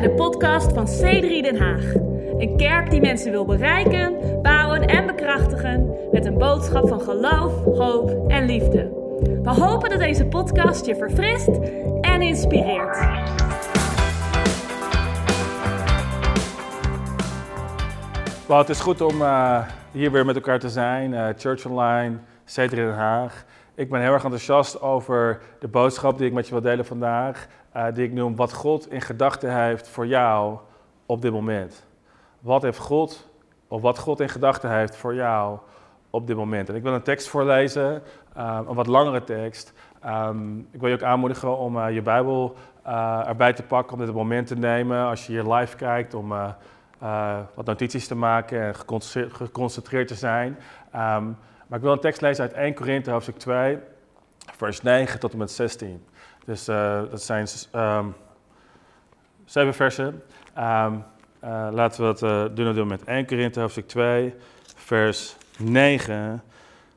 bij de podcast van C3 Den Haag. Een kerk die mensen wil bereiken, bouwen en bekrachtigen met een boodschap van geloof, hoop en liefde. We hopen dat deze podcast je verfrist en inspireert. Well, het is goed om uh, hier weer met elkaar te zijn, uh, Church Online, C3 Den Haag. Ik ben heel erg enthousiast over de boodschap die ik met je wil delen vandaag, uh, die ik noem wat God in gedachten heeft voor jou op dit moment. Wat heeft God, of wat God in gedachten heeft voor jou op dit moment. En ik wil een tekst voorlezen, een wat langere tekst. Um, ik wil je ook aanmoedigen om je Bijbel erbij te pakken, om dit moment te nemen als je hier live kijkt, om wat notities te maken en geconcentreerd te zijn. Um, maar ik wil een tekst lezen uit 1 Korinthe hoofdstuk 2, vers 9 tot en met 16. Dus uh, dat zijn um, zeven versen. Um, uh, laten we dat doen, doen met 1 Korinthe hoofdstuk 2, vers 9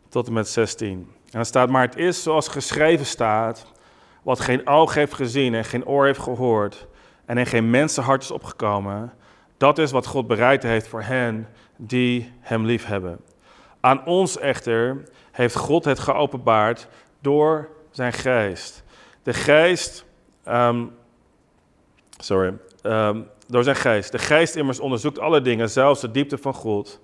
tot en met 16. En dan staat, maar het is zoals geschreven staat, wat geen oog heeft gezien en geen oor heeft gehoord en in geen mensenhart is opgekomen dat is wat God bereid heeft voor hen die Hem lief hebben. Aan ons echter heeft God het geopenbaard door zijn geest. De geest, um, sorry, um, door zijn geest. De geest immers onderzoekt alle dingen, zelfs de diepte van God.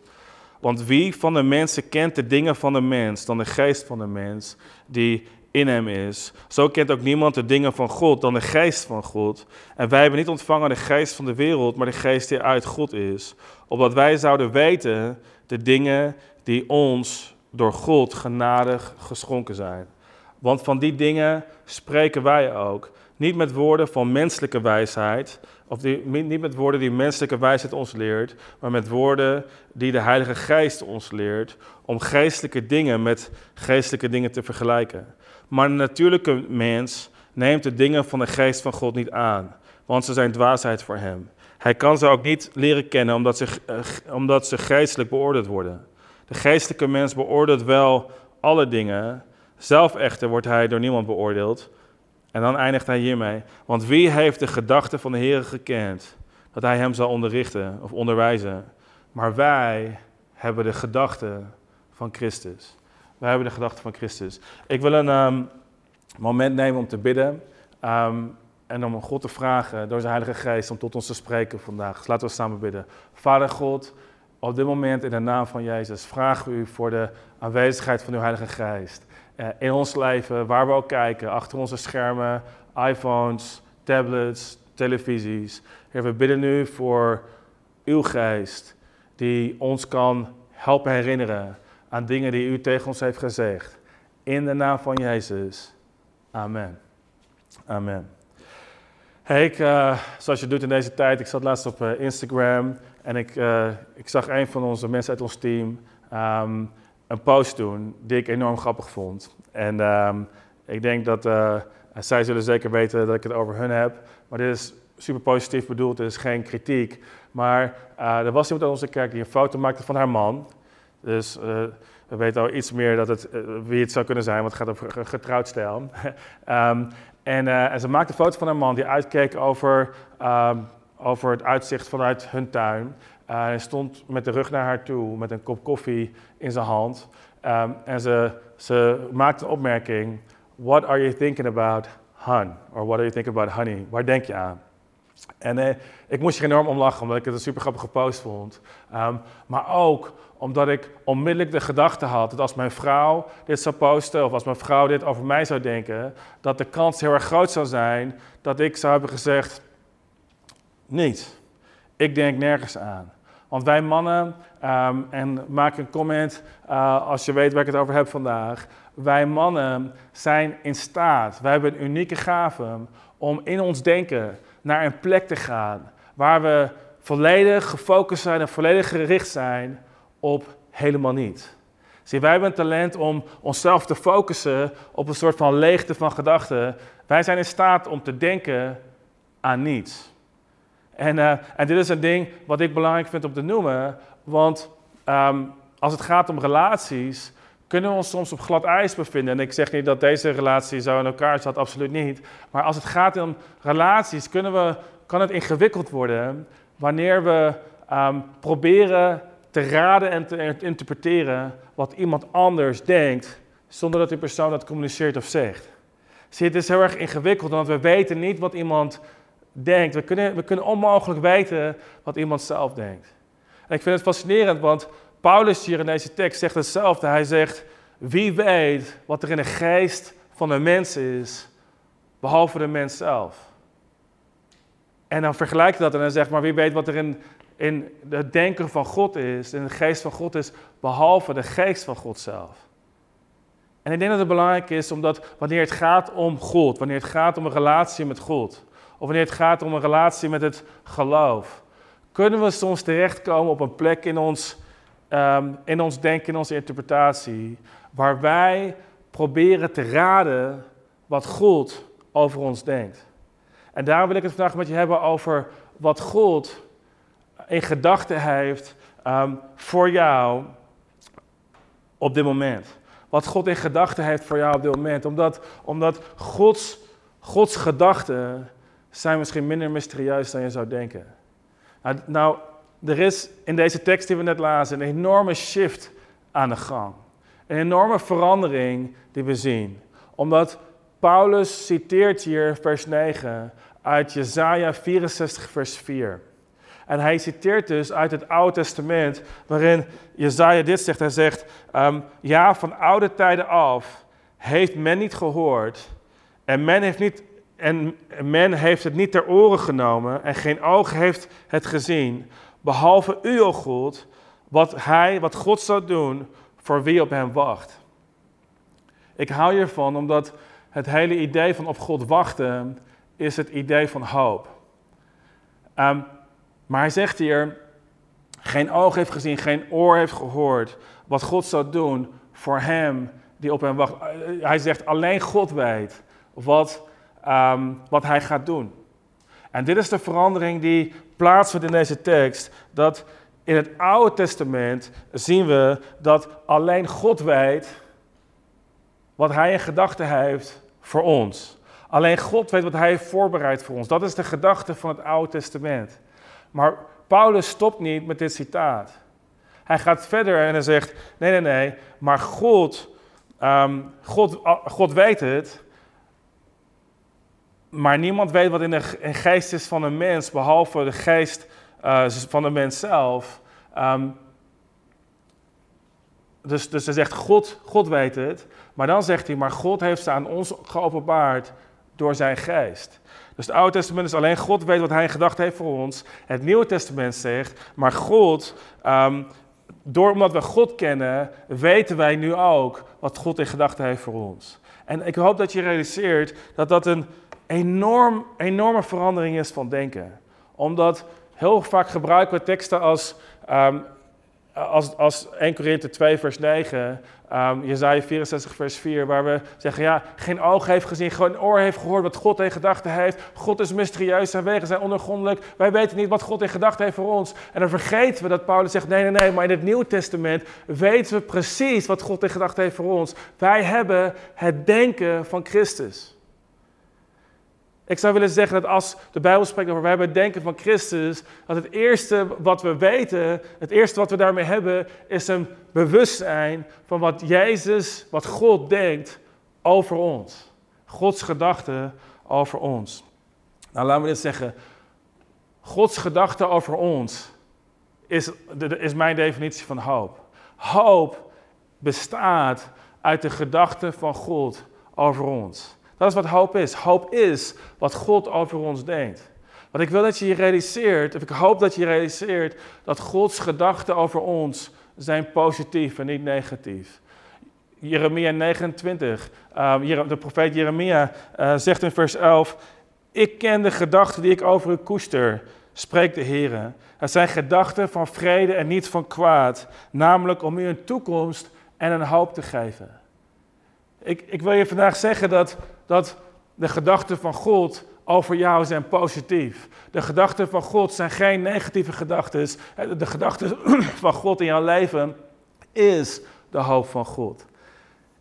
Want wie van de mensen kent de dingen van de mens dan de geest van de mens die in hem is. Zo kent ook niemand de dingen van God dan de geest van God. En wij hebben niet ontvangen de geest van de wereld, maar de geest die uit God is. Opdat wij zouden weten de dingen die ons door God genadig geschonken zijn. Want van die dingen spreken wij ook. Niet met woorden van menselijke wijsheid, of die, niet met woorden die menselijke wijsheid ons leert, maar met woorden die de Heilige Geest ons leert, om geestelijke dingen met geestelijke dingen te vergelijken. Maar een natuurlijke mens neemt de dingen van de geest van God niet aan, want ze zijn dwaasheid voor hem. Hij kan ze ook niet leren kennen omdat ze, uh, omdat ze geestelijk beoordeeld worden. De geestelijke mens beoordeelt wel alle dingen, zelf echter wordt hij door niemand beoordeeld. En dan eindigt hij hiermee. Want wie heeft de gedachten van de Heer gekend? Dat hij hem zal onderrichten of onderwijzen. Maar wij hebben de gedachten van Christus. Wij hebben de gedachte van Christus. Ik wil een um, moment nemen om te bidden. Um, en om God te vragen door zijn Heilige Geest om tot ons te spreken vandaag. Dus laten we samen bidden. Vader God, op dit moment in de naam van Jezus we u voor de aanwezigheid van uw Heilige Geest. Uh, in ons leven, waar we ook kijken, achter onze schermen, iPhones, tablets, televisies. Heer, we bidden u voor uw geest die ons kan helpen herinneren aan dingen die u tegen ons heeft gezegd. In de naam van Jezus. Amen. Amen. Hey, ik, uh, zoals je doet in deze tijd, ik zat laatst op Instagram en ik, ik zag een van onze mensen uit ons team um, een post doen die ik enorm grappig vond. En um, ik denk dat zij zullen zeker weten dat ik het over hun heb, maar dit is super positief bedoeld, dit is geen kritiek. Maar er was iemand uit onze kerk die een foto maakte van haar man. Dus uh, we weten al iets meer dat het, wie het zou kunnen zijn, want het gaat over getrouwd stijl. um, en, ze maakte een foto van een man die uitkeek over, um, over het uitzicht vanuit hun tuin. Hij stond met de rug naar haar toe, met een kop koffie in zijn hand. Um, en ze, ze maakte een opmerking: What are you thinking about, hun? Or what are you thinking about, honey? Waar denk je aan? En eh, ik moest er enorm om lachen, omdat ik het een super grappige post vond. Um, maar ook omdat ik onmiddellijk de gedachte had dat als mijn vrouw dit zou posten, of als mijn vrouw dit over mij zou denken, dat de kans heel erg groot zou zijn dat ik zou hebben gezegd: niet. Ik denk nergens aan. Want wij mannen, um, en maak een comment uh, als je weet waar ik het over heb vandaag. Wij mannen zijn in staat, wij hebben een unieke gave om in ons denken naar een plek te gaan waar we volledig gefocust zijn en volledig gericht zijn op helemaal niet. Zie, wij hebben een talent om onszelf te focussen op een soort van leegte van gedachten. Wij zijn in staat om te denken aan niets. En, uh, en dit is een ding wat ik belangrijk vind om te noemen, want um, als het gaat om relaties, kunnen we ons soms op glad ijs bevinden. En ik zeg niet dat deze relatie zo in elkaar zat, absoluut niet. Maar als het gaat om relaties, kunnen we, kan het ingewikkeld worden wanneer we um, proberen te raden en te interpreteren wat iemand anders denkt, zonder dat die persoon dat communiceert of zegt. Zie, het is heel erg ingewikkeld, want we weten niet wat iemand denkt. We kunnen, we kunnen onmogelijk weten wat iemand zelf denkt. En ik vind het fascinerend, want Paulus hier in deze tekst zegt hetzelfde. Hij zegt, wie weet wat er in de geest van een mens is, behalve de mens zelf. En dan vergelijkt hij dat en dan zegt, maar wie weet wat er in, in het denken van God is, in de geest van God is, behalve de geest van God zelf. En ik denk dat het belangrijk is omdat wanneer het gaat om God, wanneer het gaat om een relatie met God, of wanneer het gaat om een relatie met het geloof, kunnen we soms terechtkomen op een plek in ons, um, in ons denken, in onze interpretatie, waar wij proberen te raden wat God over ons denkt. En daarom wil ik het vandaag met je hebben over wat God in gedachten heeft um, voor jou op dit moment. Wat God in gedachten heeft voor jou op dit moment. Omdat, omdat Gods, Gods gedachten zijn misschien minder mysterieus dan je zou denken. Nou, nou, er is in deze tekst die we net lazen een enorme shift aan de gang. Een enorme verandering die we zien. Omdat Paulus citeert hier vers 9 uit Jesaja 64 vers 4. En hij citeert dus uit het Oude Testament, waarin Jezaja dit zegt. Hij zegt, um, ja, van oude tijden af heeft men niet gehoord en men heeft, niet, en men heeft het niet ter oren genomen en geen oog heeft het gezien, behalve u, o God, wat, hij, wat God zou doen voor wie op hem wacht. Ik hou hiervan omdat het hele idee van op God wachten is het idee van hoop. Um, maar hij zegt hier, geen oog heeft gezien, geen oor heeft gehoord wat God zou doen voor hem die op hem wacht. Hij zegt, alleen God weet wat, um, wat hij gaat doen. En dit is de verandering die plaatsvindt in deze tekst. Dat in het Oude Testament zien we dat alleen God weet wat hij in gedachten heeft voor ons. Alleen God weet wat hij heeft voorbereid voor ons. Dat is de gedachte van het Oude Testament. Maar Paulus stopt niet met dit citaat. Hij gaat verder en hij zegt: nee, nee, nee, maar God, um, God, God weet het. Maar niemand weet wat in de geest is van een mens, behalve de geest uh, van de mens zelf. Um, dus, dus hij zegt, God, God weet het. Maar dan zegt hij, maar God heeft ze aan ons geopenbaard door zijn geest. Dus het Oude Testament is alleen God weet wat hij in gedachten heeft voor ons. Het Nieuwe Testament zegt, maar God, um, door omdat we God kennen, weten wij nu ook wat God in gedachten heeft voor ons. En ik hoop dat je realiseert dat dat een enorm, enorme verandering is van denken. Omdat heel vaak gebruiken we teksten als um, als, als 1 Korinthe 2 vers 9, um, Jezaja 64 vers 4, waar we zeggen, ja, geen oog heeft gezien, geen oor heeft gehoord wat God in gedachten heeft. God is mysterieus, zijn wegen zijn ondergrondelijk. Wij weten niet wat God in gedachten heeft voor ons. En dan vergeten we dat Paulus zegt, nee, nee, nee, maar in het Nieuwe Testament weten we precies wat God in gedachten heeft voor ons. Wij hebben het denken van Christus. Ik zou willen zeggen dat als de Bijbel spreekt over wij hebben het denken van Christus, dat het eerste wat we weten, het eerste wat we daarmee hebben, is een bewustzijn van wat Jezus, wat God denkt over ons. Gods gedachten over ons. Nou, laten we dit zeggen. Gods gedachte over ons is, is mijn definitie van hoop. Hoop bestaat uit de gedachten van God over ons. Dat is wat hoop is. Hoop is wat God over ons denkt. Want ik wil dat je je realiseert, of ik hoop dat je realiseert, dat Gods gedachten over ons zijn positief en niet negatief. Jeremia 29, ehm, de profeet Jeremia uh, zegt in vers 11, ik ken de gedachten die ik over u koester, spreekt de Heer. Het zijn gedachten van vrede en niet van kwaad, namelijk om u een toekomst en een hoop te geven. Ik, ik wil je vandaag zeggen dat, dat de gedachten van God over jou zijn positief. De gedachten van God zijn geen negatieve gedachten. De gedachten van God in jouw leven is de hoop van God.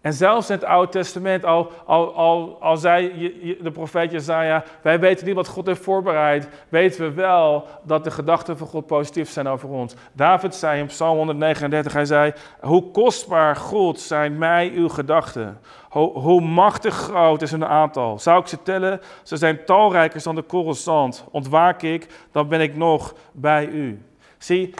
En zelfs in het Oude Testament, al, al, al, zei de profeet Jezaja, wij weten niet wat God heeft voorbereid, weten we wel dat de gedachten van God positief zijn over ons. David zei in Psalm 139, hij zei, hoe kostbaar God zijn mij uw gedachten. Hoe, hoe machtig groot is hun aantal. Zou ik ze tellen? Ze zijn talrijker dan de korrel zand. Ontwaak ik, dan ben ik nog bij u. Zie,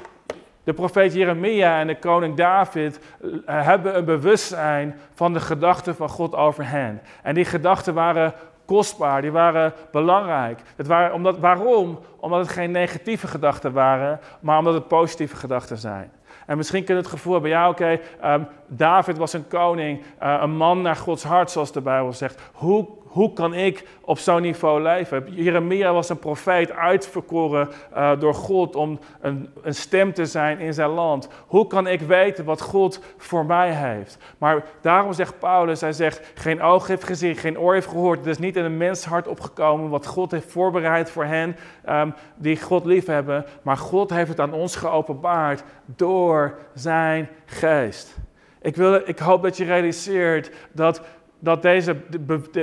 de profeet Jeremia en de koning David eh, hebben een bewustzijn van de gedachten van God over hen. En die gedachten waren kostbaar, die waren belangrijk. Het waren, omdat, waarom? Omdat het geen negatieve gedachten waren, maar omdat het positieve gedachten zijn. En misschien kun je het gevoel hebben, ja oké, ehm, David was een koning, uh, een man naar Gods hart, zoals de Bijbel zegt. Hoe, hoe kan ik op zo'n niveau leven? Jeremia was een profeet, uitverkoren uh, door God om een, een, stem te zijn in zijn land. Hoe kan ik weten wat God voor mij heeft? Maar daarom zegt Paulus, hij zegt, geen oog heeft gezien, geen oor heeft gehoord. Het is niet in een mens hart opgekomen wat God heeft voorbereid voor hen um, die God liefhebben. Maar God heeft het aan ons geopenbaard door zijn geest. Ik, wil, ik hoop dat je realiseert dat dat deze,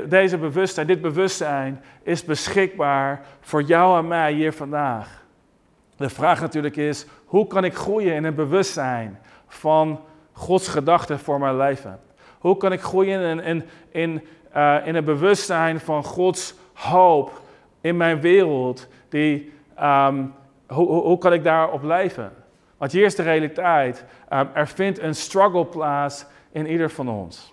deze bewustzijn, dit bewustzijn, is beschikbaar voor jou en mij hier vandaag. De vraag natuurlijk is, hoe kan ik groeien in een bewustzijn van Gods gedachten voor mijn leven? Hoe kan ik groeien in, in, in, uh, in een bewustzijn van Gods hoop in mijn wereld? Die, um, hoe, hoe, kan ik daarop leven? Want hier is de realiteit. Um, er vindt een struggle plaats in ieder van ons.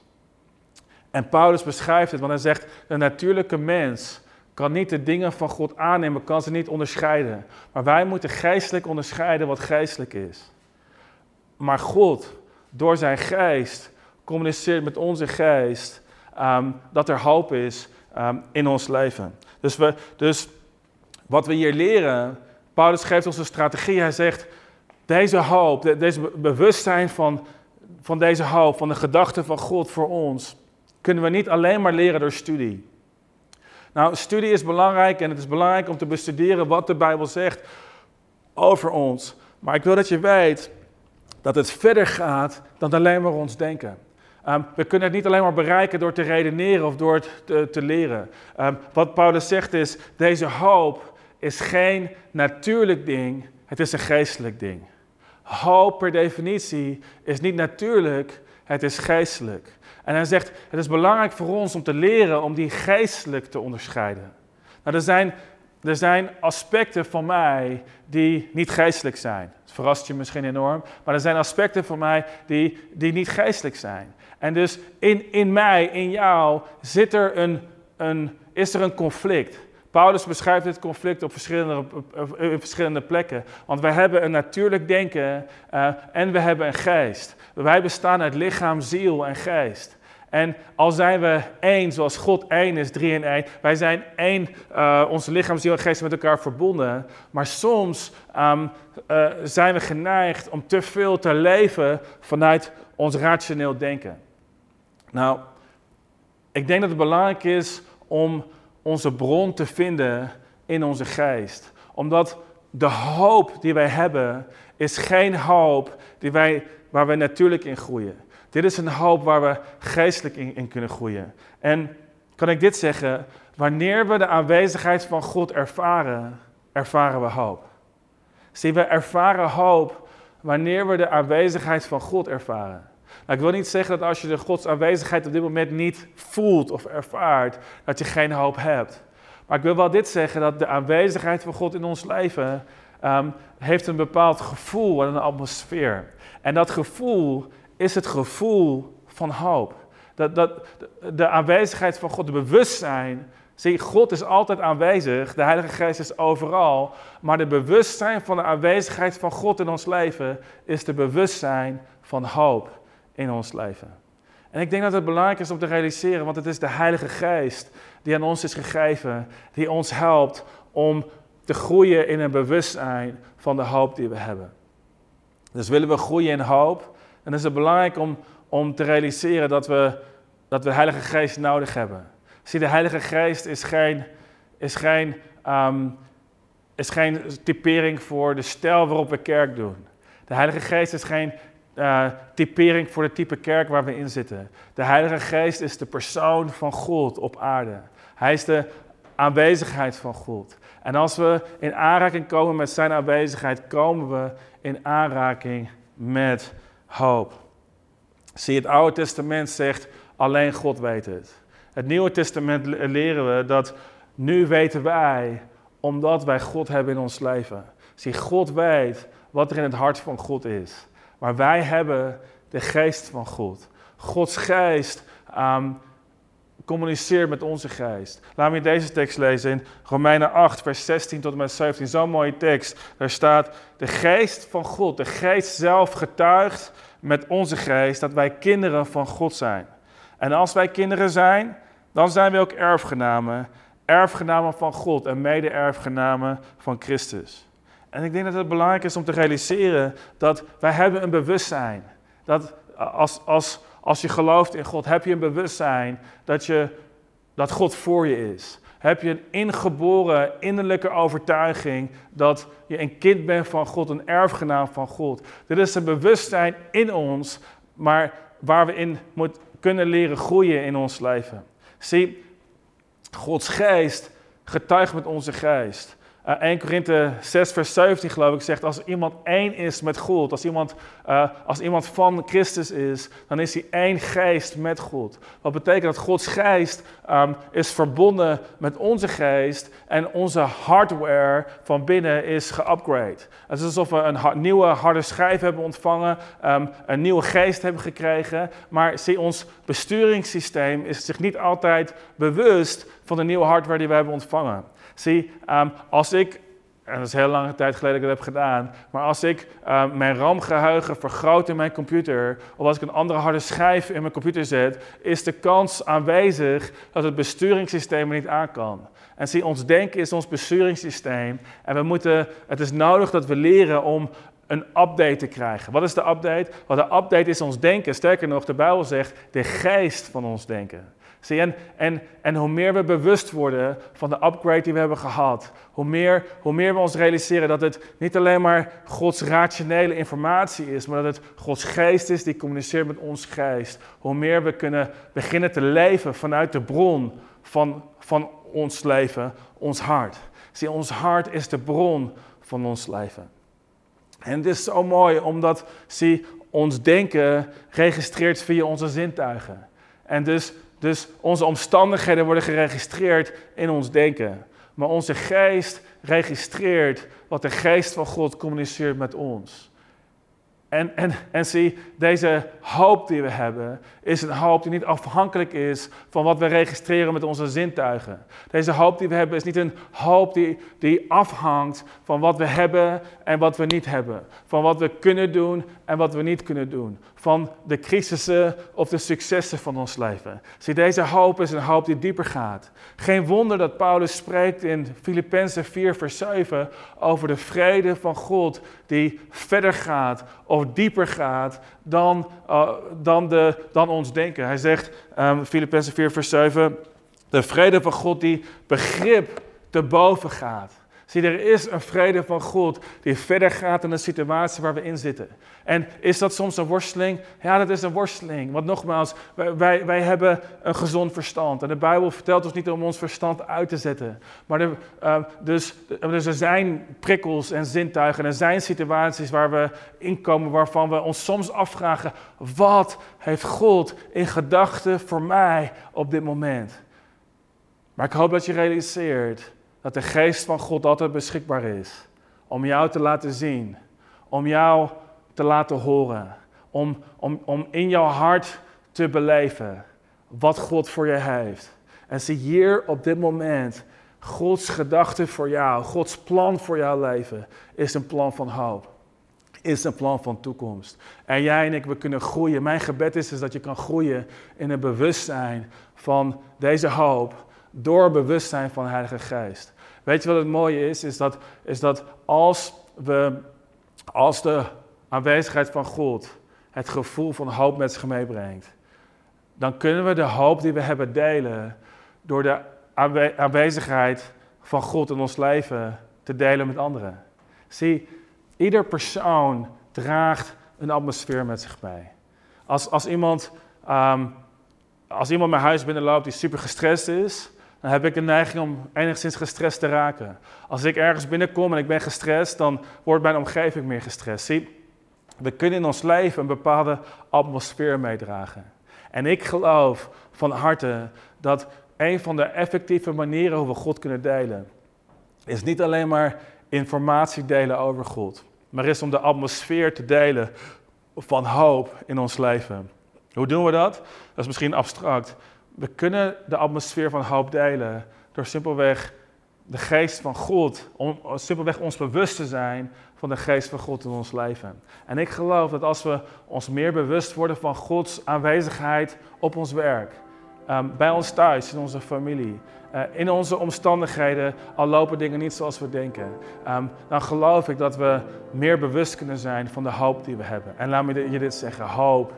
En Paulus beschrijft het, want hij zegt: de natuurlijke mens kan niet de dingen van God aannemen, kan ze niet onderscheiden. Maar wij moeten geestelijk onderscheiden wat geestelijk is. Maar God, door zijn geest, communiceert met onze geest um, dat er hoop is um, in ons leven. Dus, we, dus wat we hier leren, Paulus geeft ons een strategie. Hij zegt, deze hoop, deze bewustzijn van, van deze hoop, van de gedachte van God voor ons, kunnen we niet alleen maar leren door studie. Nou, studie is belangrijk en het is belangrijk om te bestuderen wat de Bijbel zegt over ons. Maar ik wil dat je weet dat het verder gaat dan alleen maar ons denken. Um, we kunnen het niet alleen maar bereiken door te redeneren of door het te, te leren. Um, wat Paulus zegt is, deze hoop is geen natuurlijk ding, het is een geestelijk ding. Hoop per definitie is niet natuurlijk, het is geestelijk. En hij zegt, het is belangrijk voor ons om te leren om die geestelijk te onderscheiden. Nou, er zijn, er zijn aspecten van mij die niet geestelijk zijn. Het verrast je misschien enorm, maar er zijn aspecten van mij die, die niet geestelijk zijn. En dus in, in mij, in jou, zit er een, een, is er een conflict. Paulus beschrijft dit conflict op verschillende, verschillende plekken. Want wij hebben een natuurlijk denken uh, en we hebben een geest. Wij bestaan uit lichaam, ziel en geest. En al zijn we één, zoals God één is, drie in één. Wij zijn één, uh, onze lichaam, ziel en geest met elkaar verbonden. Maar soms um, uh, zijn we geneigd om te veel te leven vanuit ons rationeel denken. Nou, ik denk dat het belangrijk is om onze bron te vinden in onze geest. Omdat de hoop die wij hebben, is geen hoop die wij, waar wij natuurlijk in groeien. Dit is een hoop waar we geestelijk in, in kunnen groeien. En kan ik dit zeggen? Wanneer we de aanwezigheid van God ervaren, ervaren we hoop. Zie, we ervaren hoop wanneer we de aanwezigheid van God ervaren. Nou, ik wil niet zeggen dat als je de Gods aanwezigheid op dit moment niet voelt of ervaart, dat je geen hoop hebt. Maar ik wil wel dit zeggen, dat de aanwezigheid van God in ons leven um, heeft een bepaald gevoel en een atmosfeer. En dat gevoel is het gevoel van hoop. Dat, dat, de aanwezigheid van God, de bewustzijn. Zie, God is altijd aanwezig, de Heilige Geest is overal. Maar de bewustzijn van de aanwezigheid van God in ons leven is de bewustzijn van hoop in ons leven. En ik denk dat het belangrijk is om te realiseren, want het is de Heilige Geest die aan ons is gegeven, die ons helpt om te groeien in een bewustzijn van de hoop die we hebben. Dus willen we groeien in hoop, dan is het belangrijk om, om te realiseren dat we, dat we de Heilige Geest nodig hebben. Zie, de Heilige Geest is geen, is geen, um, is geen typering voor de stijl waarop we kerk doen. De Heilige Geest is geen uh, typering voor de type kerk waar we in zitten. De Heilige Geest is de persoon van God op aarde. Hij is de aanwezigheid van God. En als we in aanraking komen met zijn aanwezigheid, komen we in aanraking met hoop. Zie, het Oude Testament zegt, alleen God weet het. Het Nieuwe Testament leren we dat nu weten wij, omdat wij God hebben in ons leven. Zie, God weet wat er in het hart van God is. Maar wij hebben de geest van God. Gods geest um, communiceert met onze geest. Laten we deze tekst lezen in Romeinen 8, vers 16 tot en met 17. Zo'n mooie tekst. Daar staat, de geest van God, de geest zelf getuigt met onze geest dat wij kinderen van God zijn. En als wij kinderen zijn, dan zijn we ook erfgenamen. Erfgenamen van God en mede-erfgenamen van Christus. En ik denk dat het belangrijk is om te realiseren dat wij hebben een bewustzijn. Dat als, als, als je gelooft in God, heb je een bewustzijn dat, je, dat God voor je is. Heb je een ingeboren innerlijke overtuiging dat je een kind bent van God, een erfgenaam van God. Dit is een bewustzijn in ons, maar waar we in moet, kunnen leren groeien in ons leven. Zie, Gods geest getuigt met onze geest. 1 eh, Korinthe 6, vers 17 geloof ik zegt, als iemand één is met God, als iemand, uh, als iemand van Christus is, dan is hij één geest met God. Wat betekent dat Gods geest um, is verbonden met onze geest en onze hardware van binnen is geupgrade. Het is alsof we een nieuwe harde schijf hebben ontvangen, um, een nieuwe geest hebben gekregen, maar zie, ons besturingssysteem is zich niet altijd bewust van de nieuwe hardware die we hebben ontvangen. Zie, ehm, als ik, en dat is heel lange tijd geleden dat ik dat heb gedaan, maar als ik um, mijn RAM-geheugen vergroot in mijn computer, of als ik een andere harde schijf in mijn computer zet, is de kans aanwezig dat het besturingssysteem er niet aan kan. En zie, ons denken is ons besturingssysteem. En we moeten, het is nodig dat we leren om een update te krijgen. Wat is de update? Wat de update is ons denken. Sterker nog, de Bijbel zegt de geest van ons denken. Zie, en, en, en hoe meer we bewust worden van de upgrade die we hebben gehad, hoe meer, hoe meer we ons realiseren dat het niet alleen maar Gods rationele informatie is, maar dat het Gods geest is die communiceert met ons geest. Hoe meer we kunnen beginnen te leven vanuit de bron van, van ons leven, ons hart. Zie, ons hart is de bron van ons leven. En het is zo mooi omdat, zie, ons denken registreert via onze zintuigen. En dus dus onze omstandigheden worden geregistreerd in ons denken. Maar onze geest registreert wat de geest van God communiceert met ons. En, en, en zie, deze hoop die we hebben, is een hoop die niet afhankelijk is van wat we registreren met onze zintuigen. Deze hoop die we hebben is niet een hoop die, die afhangt van wat we hebben en wat we niet hebben. Van wat we kunnen doen en wat we niet kunnen doen. Van de crisissen of de successen van ons leven. Zie, deze hoop is een hoop die dieper gaat. Geen wonder dat Paulus spreekt in Filippenzen 4, vers 7 over de vrede van God die verder gaat of dieper gaat dan, uh, dan, de, dan ons denken. Hij zegt, um, Filippenzen 4, vers 7, de vrede van God die begrip te boven gaat. Zie, er is een vrede van God die verder gaat dan de situatie waar we in zitten. En is dat soms een worsteling? Ja, dat is een worsteling. Want nogmaals, wij, wij, hebben een gezond verstand. En de Bijbel vertelt ons niet om ons verstand uit te zetten. Maar er, uh, dus, dus er zijn prikkels en zintuigen. En er zijn situaties waar we inkomen waarvan we ons soms afvragen: wat heeft God in gedachten voor mij op dit moment? Maar ik hoop dat je realiseert dat de geest van God altijd beschikbaar is om jou te laten zien, om jou te laten horen, om, om, om in jouw hart te beleven wat God voor je heeft. En zie hier op dit moment Gods gedachte voor jou, Gods plan voor jouw leven is een plan van hoop. Is een plan van toekomst. En jij en ik, we kunnen groeien. Mijn gebed is, is dat je kan groeien in een bewustzijn van deze hoop door bewustzijn van de Heilige Geest. Weet je wat het mooie is? Is dat, is dat als, we, als de aanwezigheid van God het gevoel van hoop met zich meebrengt, dan kunnen we de hoop die we hebben delen door de aanwezigheid van God in ons leven te delen met anderen. Zie, ieder persoon draagt een atmosfeer met zich mee. Als, als, iemand, ehm, als iemand mijn huis binnenloopt die super gestrest is, dan heb ik een neiging om enigszins gestrest te raken. Als ik ergens binnenkom en ik ben gestrest, dan wordt mijn omgeving meer gestrest. Zie, we kunnen in ons leven een bepaalde atmosfeer meedragen. En ik geloof van harte dat een van de effectieve manieren hoe we God kunnen delen, is niet alleen maar informatie delen over God, maar is om de atmosfeer te delen van hoop in ons leven. Hoe doen we dat? Dat is misschien abstract. We kunnen de atmosfeer van hoop delen door simpelweg de geest van God, om simpelweg ons bewust te zijn van de geest van God in ons leven. En ik geloof dat als we ons meer bewust worden van Gods aanwezigheid op ons werk, ehm, bij ons thuis, in onze familie, uh, in onze omstandigheden, al lopen dingen niet zoals we denken, ehm, dan geloof ik dat we meer bewust kunnen zijn van de hoop die we hebben. En laat me je dit zeggen, hoop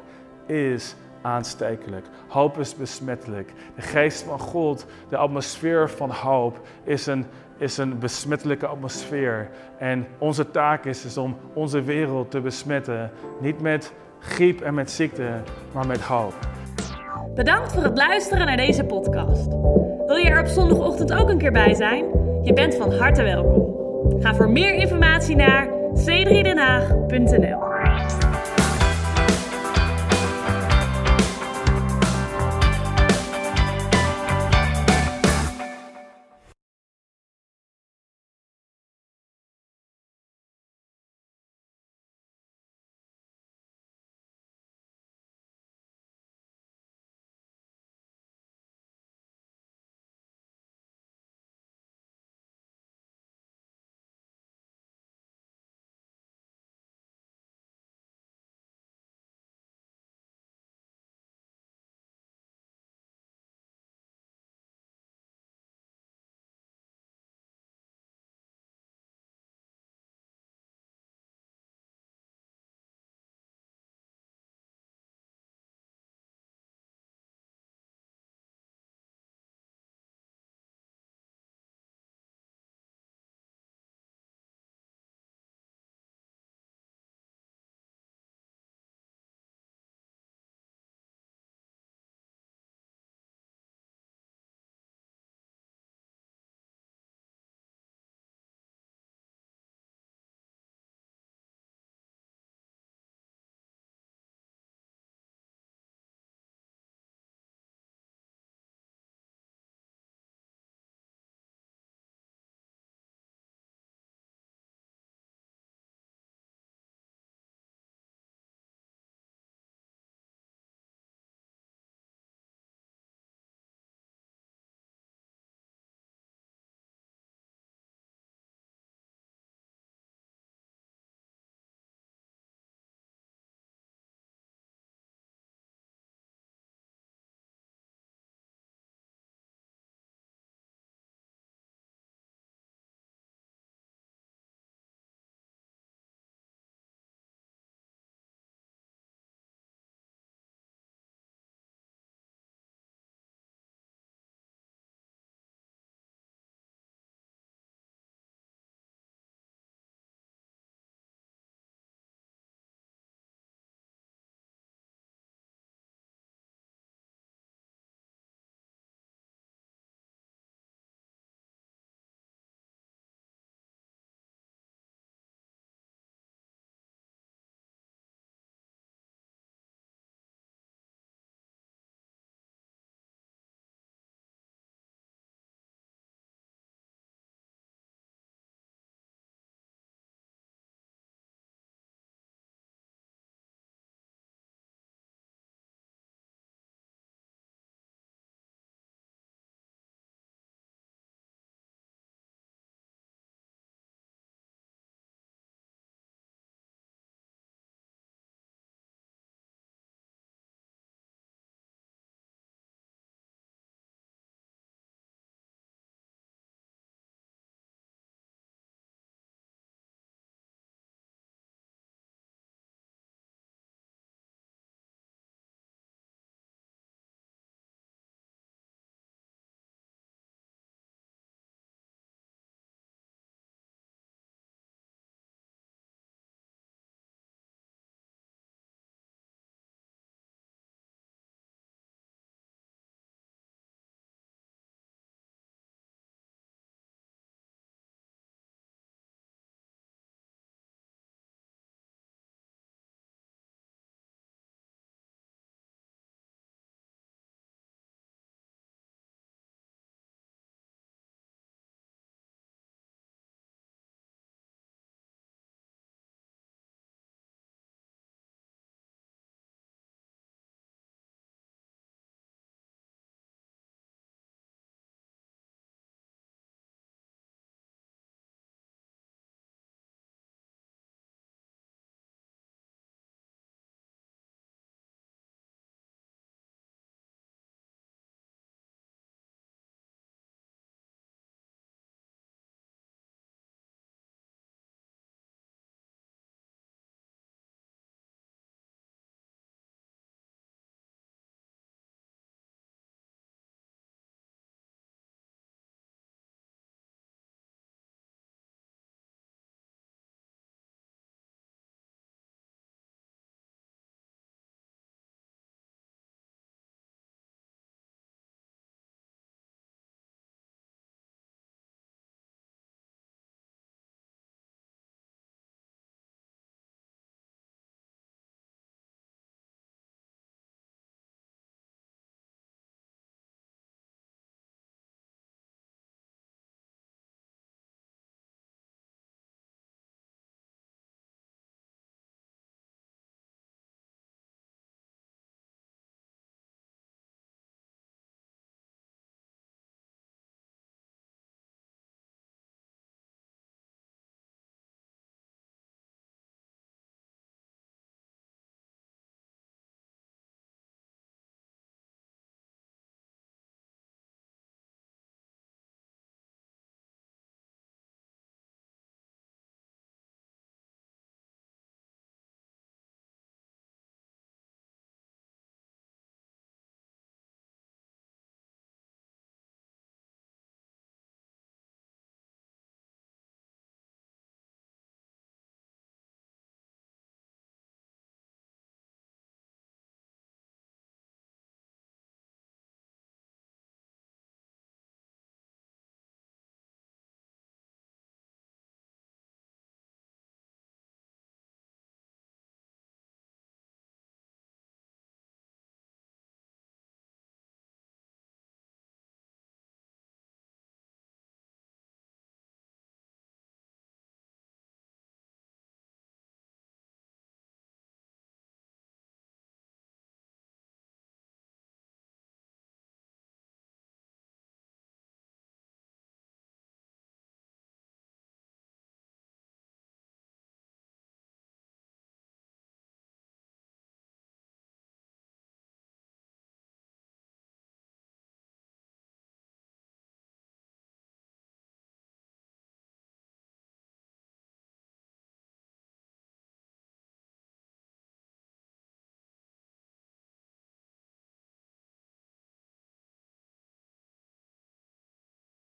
is aanstekelijk. Hoop is besmettelijk. De geest van God, de atmosfeer van hoop, is een, is een besmettelijke atmosfeer. En onze taak is, is om onze wereld te besmetten. Niet met griep en met ziekte, maar met hoop. Bedankt voor het luisteren naar deze podcast. Wil je er op zondagochtend ook een keer bij zijn? Je bent van harte welkom. Ga voor meer informatie naar c3denhaag.nl